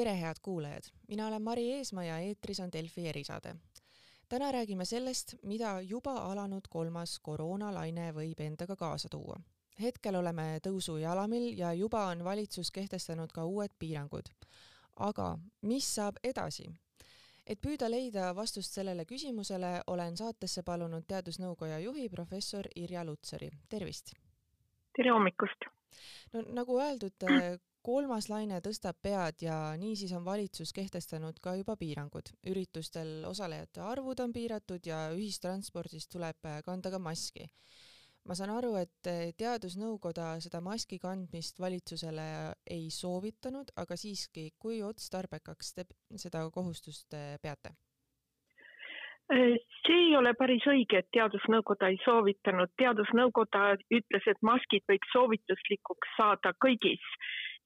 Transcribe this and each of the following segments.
tere, head kuulajad! mina olen Mari Eesmaa ja eetris on Delfi erisaade. täna räägime sellest, mida juba alanud kolmas koroonalaine võib endaga kaasa tuua. hetkel oleme tõusujalamil ja juba on valitsus kehtestanud ka uued piirangud. aga mis saab edasi? et püüda leida vastust sellele küsimusele, olen saatesse palunud Teadusnõukoja juhi professor Irja Lutsari, tervist! tere hommikust! no nagu öeldud, kolmas laine tõstab pead ja niisiis on valitsus kehtestanud ka juba piirangud. üritustel osalejate arvud on piiratud ja ühistranspordis tuleb kanda ka maski. ma saan aru, et Teadusnõukoda seda maski kandmist valitsusele ei soovitanud, aga siiski, kui otstarbekaks te seda kohustust peate? see ei ole päris õige, et Teadusnõukoda ei soovitanud. teadusnõukoda ütles, et maskid võiks soovituslikuks saada kõigis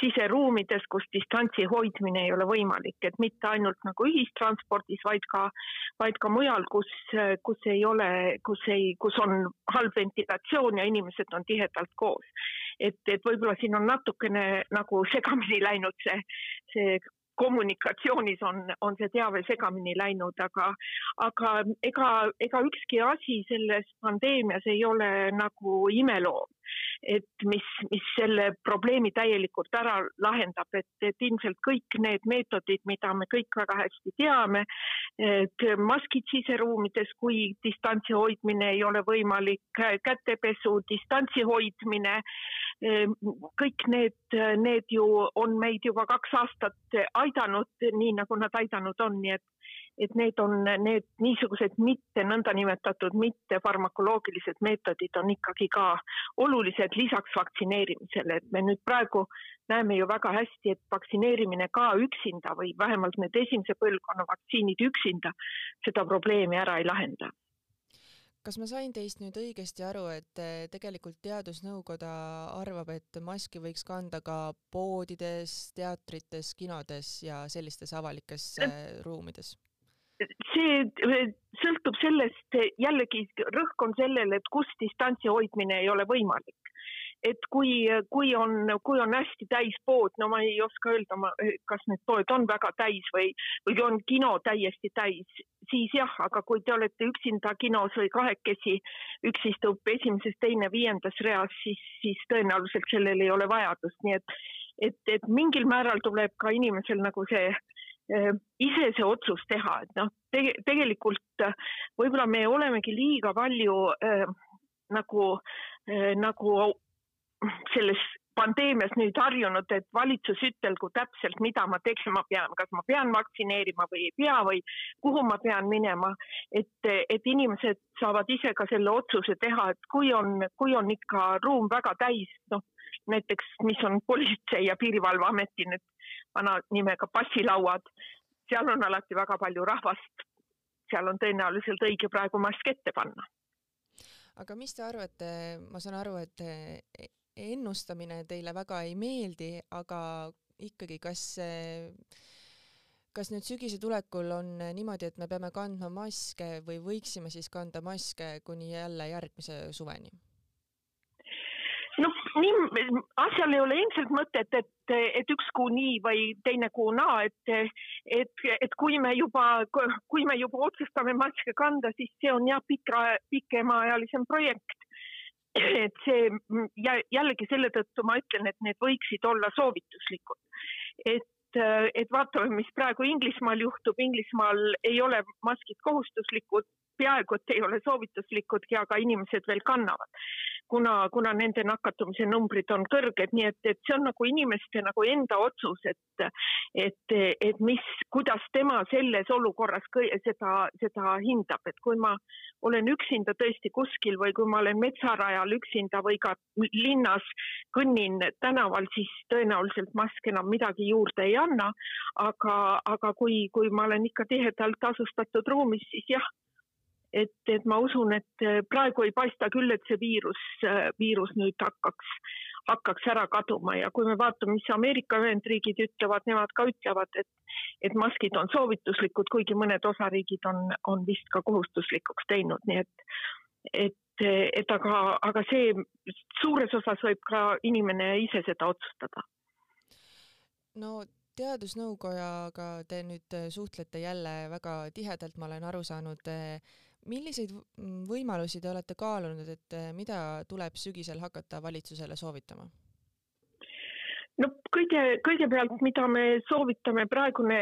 siseruumides, kus distantsi hoidmine ei ole võimalik, et mitte ainult nagu ühistranspordis, vaid ka, vaid ka mujal, kus, kus ei ole, kus ei, kus on halb ventilatsioon ja inimesed on tihedalt koos. et, et võib-olla siin on natukene nagu segamini läinud see, see kommunikatsioonis on, on see teave segamini läinud, aga, aga ega, ega ükski asi selles pandeemias ei ole nagu imeloom et mis, mis selle probleemi täielikult ära lahendab, et, et ilmselt kõik need meetodid, mida me kõik väga hästi teame, et maskid siseruumides, kui distantsi hoidmine ei ole võimalik, kätepesu, distantsi hoidmine, kõik need, need ju on meid juba kaks aastat aidanud, nii nagu nad aidanud on, nii et et need on need niisugused mitte nõndanimetatud mittefarmakoloogilised meetodid on ikkagi ka olulised lisaks vaktsineerimisele, et me nüüd praegu näeme ju väga hästi, et vaktsineerimine ka üksinda või vähemalt need esimese põlvkonna vaktsiinid üksinda seda probleemi ära ei lahenda. Kas ma sain teist nüüd õigesti aru, et tegelikult Teadusnõukoda arvab, et maski võiks kanda ka poodides, teatrites, kinodes ja sellistes avalikes ruumides? See sõltub sellest, jällegi rõhk on sellel, et kus distantsi hoidmine ei ole võimalik. et kui, kui on, kui on hästi täis pood, no ma ei oska öelda, kas need poed on väga täis või, või on kino täiesti täis, siis jah, aga kui te olete üksinda kinos või kahekesi, üks istub esimeses, teine viiendas reas, siis, siis tõenäoliselt sellel ei ole vajadust, nii et et, et mingil määral tuleb ka inimesel nagu see Äh, ise see otsus teha, et noh tege,, tegelikult äh, võib-olla me olemegi liiga palju äh, nagu äh,, nagu selles pandeemias nüüd harjunud, et valitsus ütelgu täpselt, mida ma tegema pean, kas ma pean vaktsineerima või ei pea või kuhu ma pean minema. et, et inimesed saavad ise ka selle otsuse teha, et kui on, kui on ikka ruum väga täis, noh näiteks, mis on Politsei- ja Piirivalveameti need vana nimega passilauad, seal on alati väga palju rahvast. seal on tõenäoliselt õige praegu mask ette panna. aga mis te arvate, ma saan aru, et ennustamine teile väga ei meeldi, aga ikkagi, kas kas nüüd sügise tulekul on niimoodi, et me peame kandma maske või võiksime siis kanda maske kuni jälle järgmise suveni? Nii, asjal ei ole ilmselt mõtet, et, et üks kuu nii või teine kuu naa, et, et, et kui me juba, kui me juba otsustame maske kanda, siis see on jah, pika, pikemaajalisem projekt. et see ja jällegi selle tõttu ma ütlen, et need võiksid olla soovituslikud. et et vaatame, mis praegu Inglismaal juhtub, Inglismaal ei ole maskid kohustuslikud, peaaegu et ei ole soovituslikudki, aga inimesed veel kannavad kuna, kuna nende nakatumise numbrid on kõrged, nii et, et see on nagu inimeste nagu enda otsus, et, et, et mis, kuidas tema selles olukorras seda, seda hindab, et kui ma olen üksinda tõesti kuskil või kui ma olen metsarajal üksinda või ka linnas kõnnin tänaval, siis tõenäoliselt mask enam midagi juurde ei anna. aga, aga kui, kui ma olen ikka tihedalt asustatud ruumis, siis jah et, et ma usun, et äh, praegu ei paista küll, et see viirus, äh, viirus nüüd hakkaks, hakkaks ära kaduma ja kui me vaatame, mis Ameerika Ühendriigid ütlevad, nemad ka ütlevad, et, et maskid on soovituslikud, kuigi mõned osariigid on, on vist ka kohustuslikuks teinud, nii et, et, et aga, aga see suures osas võib ka inimene ise seda otsustada. no teadusnõukojaga te nüüd suhtlete jälle väga tihedalt, ma olen aru saanud. Milliseid võimalusi te olete kaalunud, et mida tuleb sügisel hakata valitsusele soovitama? no kõige, kõigepealt, mida me soovitame, praegune,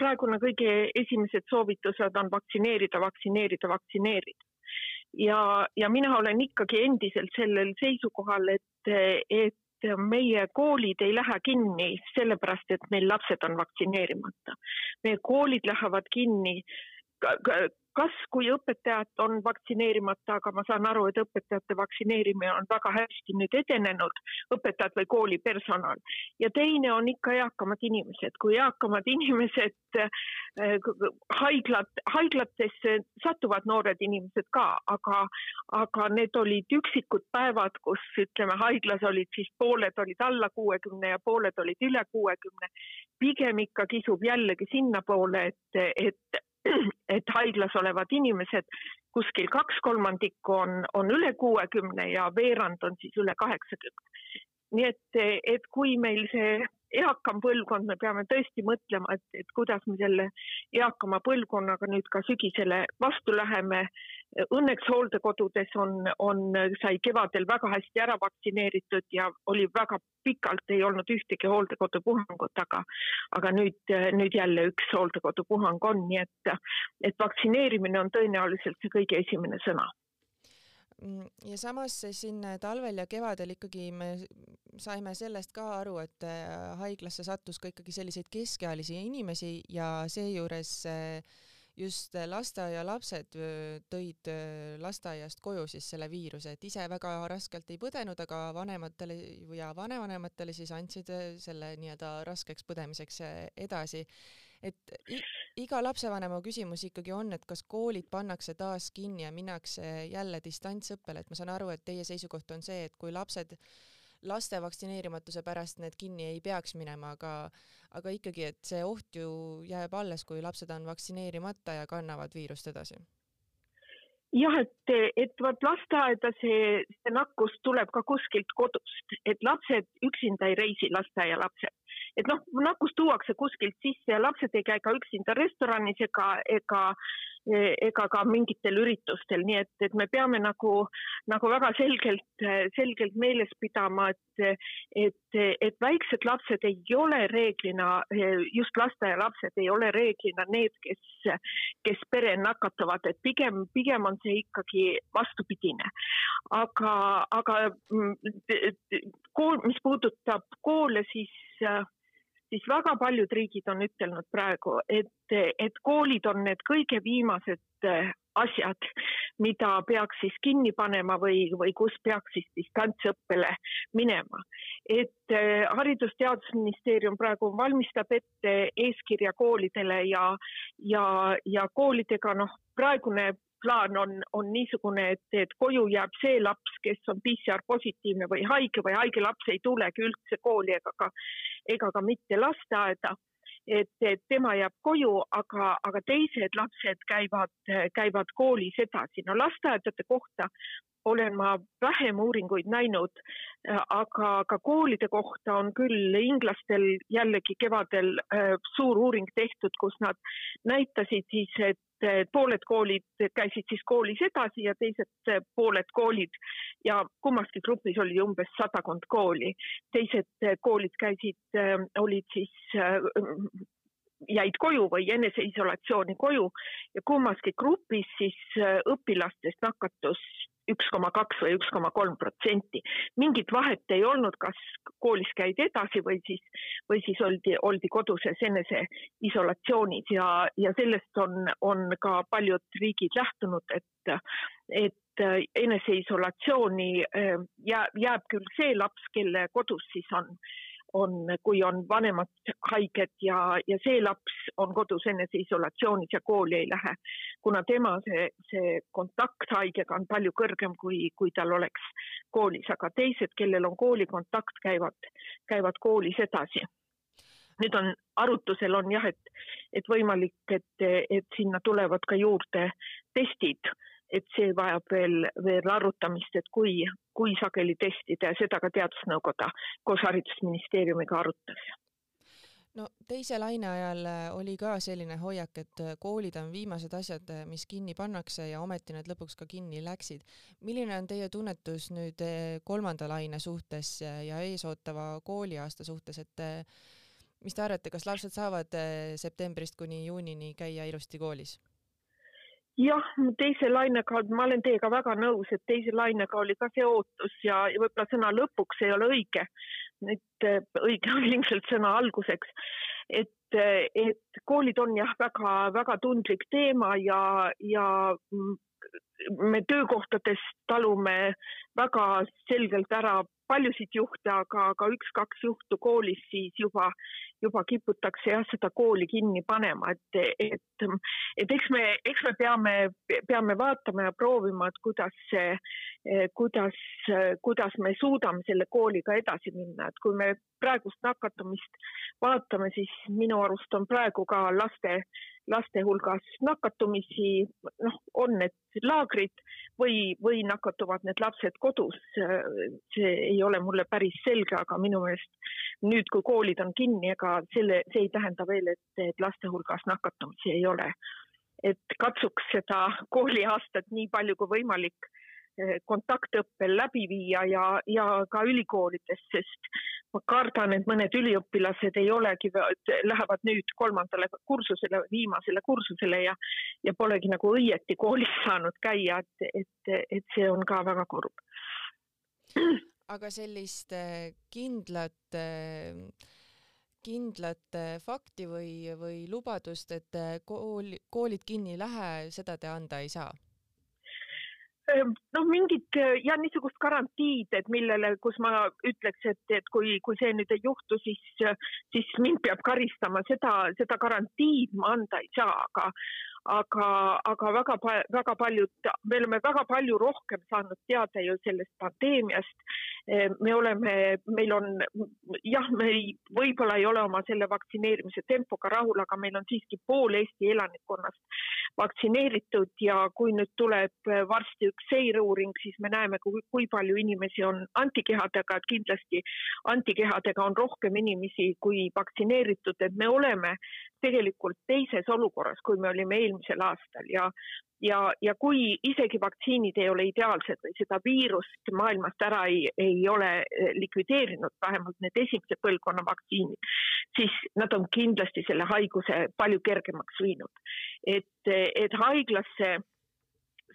praegune kõige esimesed soovitused on vaktsineerida, vaktsineerida, vaktsineerida. ja, ja mina olen ikkagi endiselt sellel seisukohal, et, et meie koolid ei lähe kinni sellepärast, et meil lapsed on vaktsineerimata. meie koolid lähevad kinni kas, kui õpetajad on vaktsineerimata, aga ma saan aru, et õpetajate vaktsineerimine on väga hästi nüüd edenenud, õpetajad või koolipersonal. ja teine on ikka eakamad inimesed, kui eakamad inimesed äh, haiglad, haiglatesse satuvad noored inimesed ka, aga, aga need olid üksikud päevad, kus ütleme, haiglas olid siis pooled olid alla kuuekümne ja pooled olid üle kuuekümne. pigem ikka kisub jällegi sinnapoole, et, et et haiglas olevad inimesed, kuskil kaks kolmandikku on, on üle kuuekümne ja veerand on siis üle kaheksakümne. nii et, et kui meil see eakam põlvkond, me peame tõesti mõtlema, et, et kuidas me selle eakama põlvkonnaga nüüd ka sügisele vastu läheme õnneks hooldekodudes on, on, sai kevadel väga hästi ära vaktsineeritud ja oli väga pikalt ei olnud ühtegi hooldekodupuhangut, aga, aga nüüd, nüüd jälle üks hooldekodupuhang on, nii et, et vaktsineerimine on tõenäoliselt see kõige esimene sõna. Ja samas siin talvel ja kevadel ikkagi me saime sellest ka aru, et äh, haiglasse sattus ka ikkagi selliseid keskealisi inimesi ja seejuures äh, just äh, lasteaialapsed tõid lasteaiast koju siis selle viiruse, et ise väga raskelt ei põdenud, aga vanematele ja vanavanematele siis andsid selle nii-öelda raskeks põdemiseks edasi. et iga lapsevanema küsimus ikkagi on, et kas koolid pannakse taas kinni ja minnakse jälle distantsõppele, et ma saan aru, et teie seisukoht on see, et kui lapsed laste vaktsineerimatuse pärast need kinni ei peaks minema, aga aga ikkagi, et see oht ju jääb alles, kui lapsed on vaktsineerimata ja kannavad viirust edasi jah, et, et vot lasteaeda see, see nakkus tuleb ka kuskilt kodust, et lapsed üksinda ei reisi, lasteaialapsed. et noh, nakkus tuuakse kuskilt sisse ja lapsed ei käi ka üksinda restoranis ega, ega ega ka mingitel üritustel, nii et, et me peame nagu, nagu väga selgelt, selgelt meeles pidama, et, et, et väiksed lapsed ei ole reeglina, just lasteaialapsed ei ole reeglina need, kes, kes pere nakatavad, et pigem, pigem on see ikkagi vastupidine. aga, aga mm, kool, mis puudutab koole, siis siis väga paljud riigid on ütelnud praegu, et, et koolid on need kõige viimased äh, asjad, mida peaks siis kinni panema või, või kus peaks siis distantsõppele minema. et äh, Haridus-Teadusministeerium praegu valmistab ette eeskirja koolidele ja, ja, ja koolidega noh, praegune plaan on, on niisugune, et, et koju jääb see laps, kes on PCR positiivne või haige või haige laps ei tulegi üldse kooli ega ka, ega ka mitte lasteaeda. et, et tema jääb koju, aga, aga teised lapsed käivad, käivad koolis edasi. no lasteaedade kohta olen ma vähem uuringuid näinud, aga ka koolide kohta on küll inglastel jällegi kevadel äh, suur uuring tehtud, kus nad näitasid siis, et pooled koolid käisid siis koolis edasi ja teised pooled koolid ja kummaski grupis oli umbes sadakond kooli. teised koolid käisid, olid siis jäid koju või eneseisolatsiooni koju ja kummaski grupis siis õpilastest nakatus üks koma kaks või üks koma kolm protsenti. mingit vahet ei olnud, kas koolis käidi edasi või siis, või siis oldi, oldi koduses eneseisolatsioonis ja, ja sellest on, on ka paljud riigid lähtunud, et, et eneseisolatsiooni äh, jääb, jääb küll see laps, kelle kodus siis on on, kui on vanemad haiged ja, ja see laps on kodus eneseisolatsioonis ja kooli ei lähe, kuna tema see, see kontakt haigega on palju kõrgem, kui, kui tal oleks koolis, aga teised, kellel on koolikontakt, käivad, käivad koolis edasi. Nüüd on arutusel on jah, et, et võimalik, et, et sinna tulevad ka juurde testid et see vajab veel, veel arutamist, et kui, kui sageli testida ja seda ka Teadusnõukoda koos Haridusministeeriumiga arutas no teise laine ajal äh, oli ka selline hoiak, et äh, koolid on viimased asjad, äh, mis kinni pannakse ja ometi need lõpuks ka kinni läksid. milline on teie tunnetus nüüd kolmanda laine suhtes ja eesootava kooliaasta suhtes, et mis te arvate, kas lapsed saavad septembrist kuni juunini käia ilusti koolis? Jah, teise lainega, ma olen teiega väga nõus, et teise lainega oli ka see ootus ja, ja võib-olla sõna lõpuks ei ole õige. Nüüd õige on ilmselt sõna alguseks, et, et koolid on jah, väga-väga tundlik teema ja, ja me töökohtades talume väga selgelt ära paljusid juhte, aga ka üks-kaks juhtu koolis siis juba, juba kiputakse jah, seda kooli kinni panema, et, et, et eks me, eks me peame, peame vaatama ja proovima, et kuidas see, kuidas, kuidas me suudame selle kooliga edasi minna, et kui me praegust nakatumist vaatame, siis minu arust on praegu ka laste laste hulgas nakatumisi, noh, on need laagrid või, või nakatuvad need lapsed kodus. see ei ole mulle päris selge, aga minu meelest nüüd, kui koolid on kinni, ega selle, see ei tähenda veel, et, et laste hulgas nakatumisi ei ole. et katsuks seda kooliaastat nii palju kui võimalik kontaktõppel läbi viia ja, ja ka ülikoolides, sest ma kardan, et mõned üliõpilased ei olegi, lähevad nüüd kolmandale kursusele, viimasele kursusele ja, ja polegi nagu õieti koolis saanud käia, et, et, et see on ka väga kurb. aga sellist eh, kindlat kindlat fakti või, või lubadust, et kool, koolid kinni ei lähe, seda te anda ei saa noh, mingid ja niisugust garantiid, et millele, kus ma ütleks, et, et kui, kui see nüüd ei juhtu, siis, siis mind peab karistama, seda, seda garantiid ma anda ei saa, aga, aga, aga väga, väga paljud, me oleme väga palju rohkem saanud teada ju sellest pandeemiast. me oleme, meil on jah, me ei, võib-olla ei ole oma selle vaktsineerimise tempoga rahul, aga meil on siiski pool Eesti elanikkonnast vaktsineeritud ja kui nüüd tuleb varsti üks seireuuring, siis me näeme, kui palju inimesi on antikehadega, et kindlasti antikehadega on rohkem inimesi kui vaktsineeritud, et me oleme tegelikult teises olukorras, kui me olime eelmisel aastal. Ja ja, ja kui isegi vaktsiinid ei ole ideaalsed või seda viirust maailmast ära ei, ei ole eh, likvideerinud, vähemalt need esimese põlvkonna vaktsiinid, siis nad on kindlasti selle haiguse palju kergemaks viinud. et, et haiglasse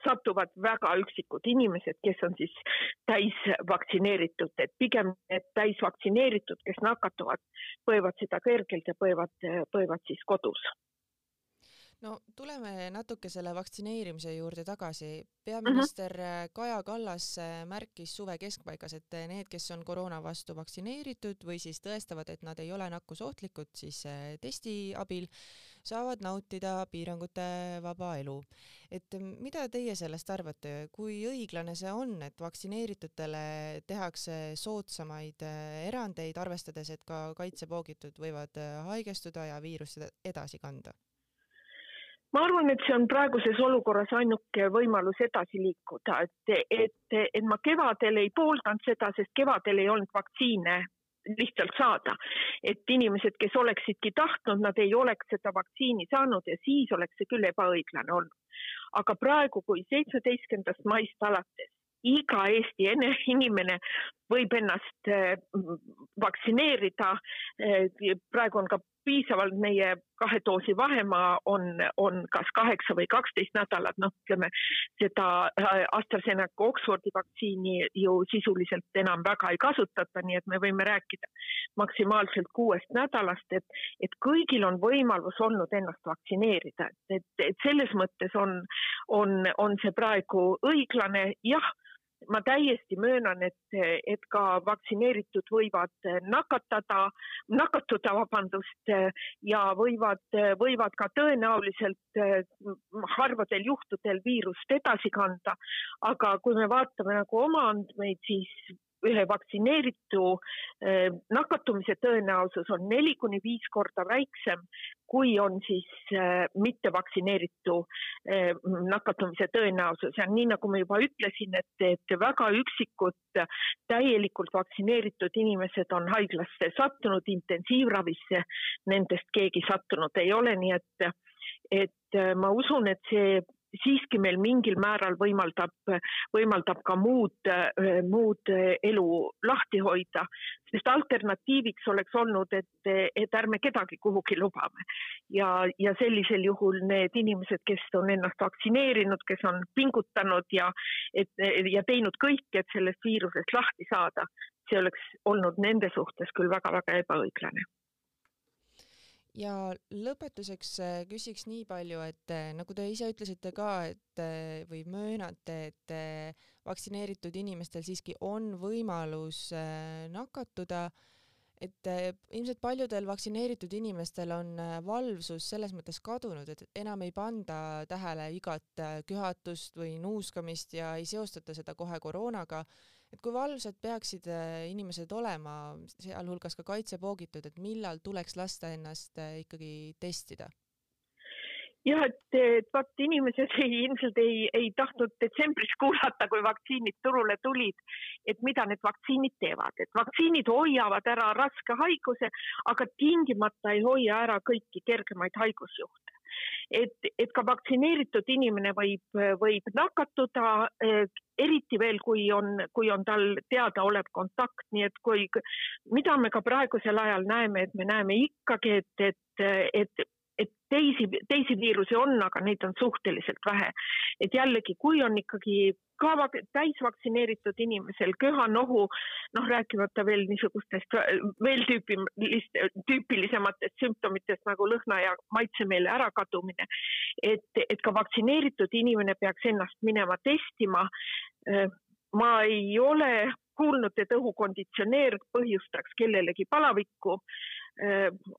satuvad väga üksikud inimesed, kes on siis täisvaktsineeritud, et pigem need täisvaktsineeritud, kes nakatuvad, põevad seda kergelt ja põevad, põevad siis kodus no tuleme natuke selle vaktsineerimise juurde tagasi. peaminister mm -hmm. Kaja Kallas märkis suve keskpaigas, et need, kes on koroona vastu vaktsineeritud või siis tõestavad, et nad ei ole nakkusohtlikud, siis testi abil saavad nautida piirangute vaba elu. et mida teie sellest arvate, kui õiglane see on, et vaktsineeritutele tehakse soodsamaid äh, erandeid, arvestades, et ka kaitsepoogitud võivad äh, haigestuda ja viirust edasi kanda? Ma arvan, et see on praeguses olukorras ainuke võimalus edasi liikuda, et, et, et ma kevadel ei pooldanud seda, sest kevadel ei olnud vaktsiine lihtsalt saada. et inimesed, kes oleksidki tahtnud, nad ei oleks seda vaktsiini saanud ja siis oleks see küll ebaõiglane olnud. aga praegu, kui seitsmeteistkümnendast maist alates iga Eesti inimene võib ennast äh, vaktsineerida. Äh, praegu on ka piisavalt meie kahe doosi vahemaa on, on kas kaheksa või kaksteist nädalat, noh, ütleme seda äh, AstraZeneca Oxfordi vaktsiini ju sisuliselt enam väga ei kasutata, nii et me võime rääkida maksimaalselt kuuest nädalast, et, et kõigil on võimalus olnud ennast vaktsineerida, et, et selles mõttes on, on, on see praegu õiglane, jah ma täiesti möönan, et, et ka vaktsineeritud võivad nakatada, nakatuda, vabandust, ja võivad, võivad ka tõenäoliselt harvadel juhtudel viirust edasi kanda. aga kui me vaatame nagu oma andmeid, siis ühe vaktsineeritu eh, nakatumise tõenäosus on neli kuni viis korda väiksem, kui on siis eh, mittevaktsineeritu eh, nakatumise tõenäosus. Ja nii nagu ma juba ütlesin, et, et väga üksikud täielikult vaktsineeritud inimesed on haiglasse sattunud, intensiivravisse, nendest keegi sattunud ei ole, nii et, et ma usun, et see siiski meil mingil määral võimaldab, võimaldab ka muud, muud elu lahti hoida, sest alternatiiviks oleks olnud, et, et ärme kedagi kuhugi lubame. ja, ja sellisel juhul need inimesed, kes on ennast vaktsineerinud, kes on pingutanud ja, et ja teinud kõik, et sellest viirusest lahti saada, see oleks olnud nende suhtes küll väga-väga ebaõiglane ja lõpetuseks äh, küsiks nii palju, et äh, nagu te ise ütlesite ka, et äh, või möönate, et vaktsineeritud inimestel siiski on võimalus nakatuda, et ilmselt paljudel vaktsineeritud inimestel on valvsus selles mõttes kadunud, et enam ei panda tähele igat köhatust või nuuskamist ja ei seostata seda kohe koroonaga et kui valvsad peaksid äh, inimesed olema, sealhulgas ka kaitsepoogitud, et millal tuleks lasta ennast äh, ikkagi testida? Jah, et, et vaat inimesed ei, ilmselt ei, ei tahtnud detsembris kuulata, kui vaktsiinid turule tulid, et mida need vaktsiinid teevad, et vaktsiinid hoiavad ära raske haiguse, aga tingimata ei hoia ära kõiki kergemaid haigusjuhte. Et, et ka vaktsineeritud inimene võib, võib nakatuda, eriti veel, kui on, kui on tal teadaolev kontakt, nii et kui, mida me ka praegusel ajal näeme, et me näeme ikkagi, et, et, et et teisi, teisi viirusi on, aga neid on suhteliselt vähe. et jällegi, kui on ikkagi ka täisvaktsineeritud inimesel köha-nohu, noh, rääkimata veel niisugustest veel tüüpilist, tüüpilisematest sümptomitest nagu lõhna ja maitsemeele ärakadumine, et, et ka vaktsineeritud inimene peaks ennast minema testima. ma ei ole kuulnud, et õhukonditsioneer põhjustaks kellelegi palavikku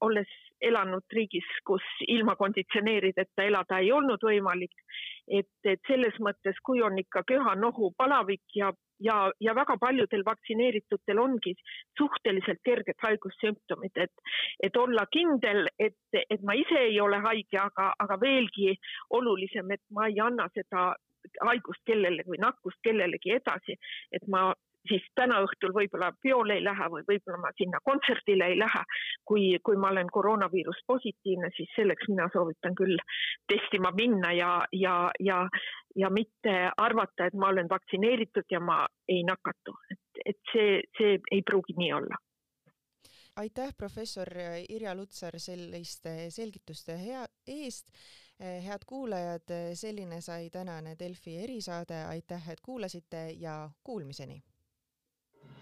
olles elanud riigis, kus ilma konditsioneerideta elada ei olnud võimalik. et, et selles mõttes, kui on ikka köha-nohu, palavik ja, ja, ja väga paljudel vaktsineeritutel ongi suhteliselt kerged haigussümptomid, et, et olla kindel, et, et ma ise ei ole haige, aga, aga veelgi olulisem, et ma ei anna seda haigust kellelegi või nakkust kellelegi edasi, et ma siis täna õhtul võib-olla peole ei lähe või võib-olla ma sinna kontserdile ei lähe. kui, kui ma olen koroonaviirus positiivne, siis selleks mina soovitan küll testima minna ja, ja, ja, ja mitte arvata, et ma olen vaktsineeritud ja ma ei nakatu, et, et see, see ei pruugi nii olla aitäh, professor Irja Lutsar selliste selgituste hea eest. head kuulajad, selline sai tänane Delfi erisaade, aitäh, et kuulasite ja kuulmiseni